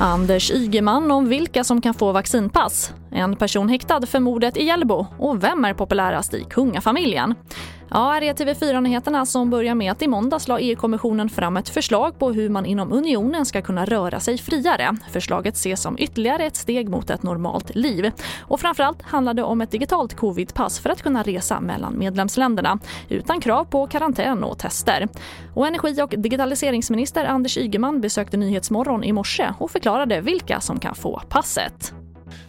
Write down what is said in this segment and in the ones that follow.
Anders Ygeman om vilka som kan få vaccinpass. En person häktad för mordet i Hjällbo och vem är populärast i kungafamiljen? Ja, här är TV4-nyheterna som börjar med att i måndags la EU-kommissionen fram ett förslag på hur man inom unionen ska kunna röra sig friare. Förslaget ses som ytterligare ett steg mot ett normalt liv. Och framförallt handlar det om ett digitalt covidpass för att kunna resa mellan medlemsländerna utan krav på karantän och tester. Och energi och digitaliseringsminister Anders Ygeman besökte Nyhetsmorgon i morse och förklarade vilka som kan få passet.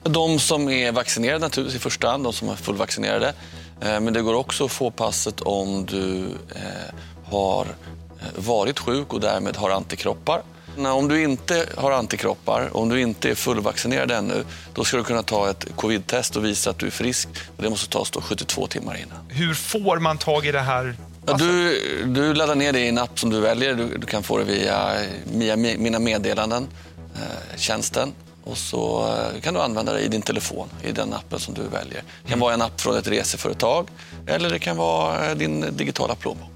De som är vaccinerade naturligtvis i första hand, de som är fullvaccinerade. Eh, men det går också att få passet om du eh, har eh, varit sjuk och därmed har antikroppar. Om du inte har antikroppar, om du inte är fullvaccinerad ännu, då ska du kunna ta ett covid-test och visa att du är frisk. Det måste tas då 72 timmar innan. Hur får man tag i det här? Ja, du, du laddar ner det i en app som du väljer. Du, du kan få det via, via Mina meddelanden, eh, tjänsten. Och så eh, kan du använda det i din telefon, i den appen som du väljer. Det kan mm. vara en app från ett reseföretag eller det kan vara eh, din digitala plånbok.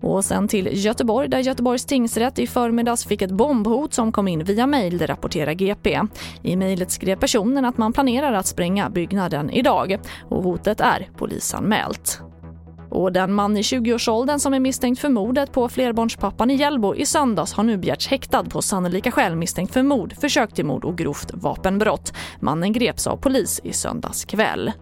Och sen till Göteborg där Göteborgs tingsrätt i förmiddags fick ett bombhot som kom in via mejl, det rapporterar GP. I mejlet skrev personen att man planerar att spränga byggnaden idag och hotet är polisanmält. Och den man i 20-årsåldern som är misstänkt för mordet på flerbarnspappan i Hjällbo i söndags har nu begärts häktad på sannolika skäl misstänkt för mord, försök till mord och grovt vapenbrott. Mannen greps av polis i söndags kväll.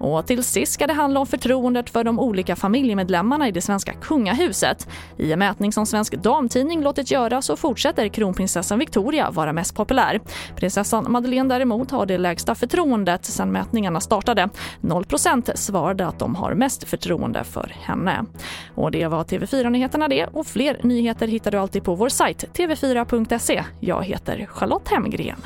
Och till sist ska det handla om förtroendet för de olika familjemedlemmarna i det svenska kungahuset. I en mätning som Svensk Damtidning låtit göra så fortsätter kronprinsessan Victoria vara mest populär. Prinsessan Madeleine däremot har det lägsta förtroendet sedan mätningarna startade. 0% svarade att de har mest förtroende för henne. Och det var TV4-nyheterna det och fler nyheter hittar du alltid på vår sajt tv4.se. Jag heter Charlotte Hemgren.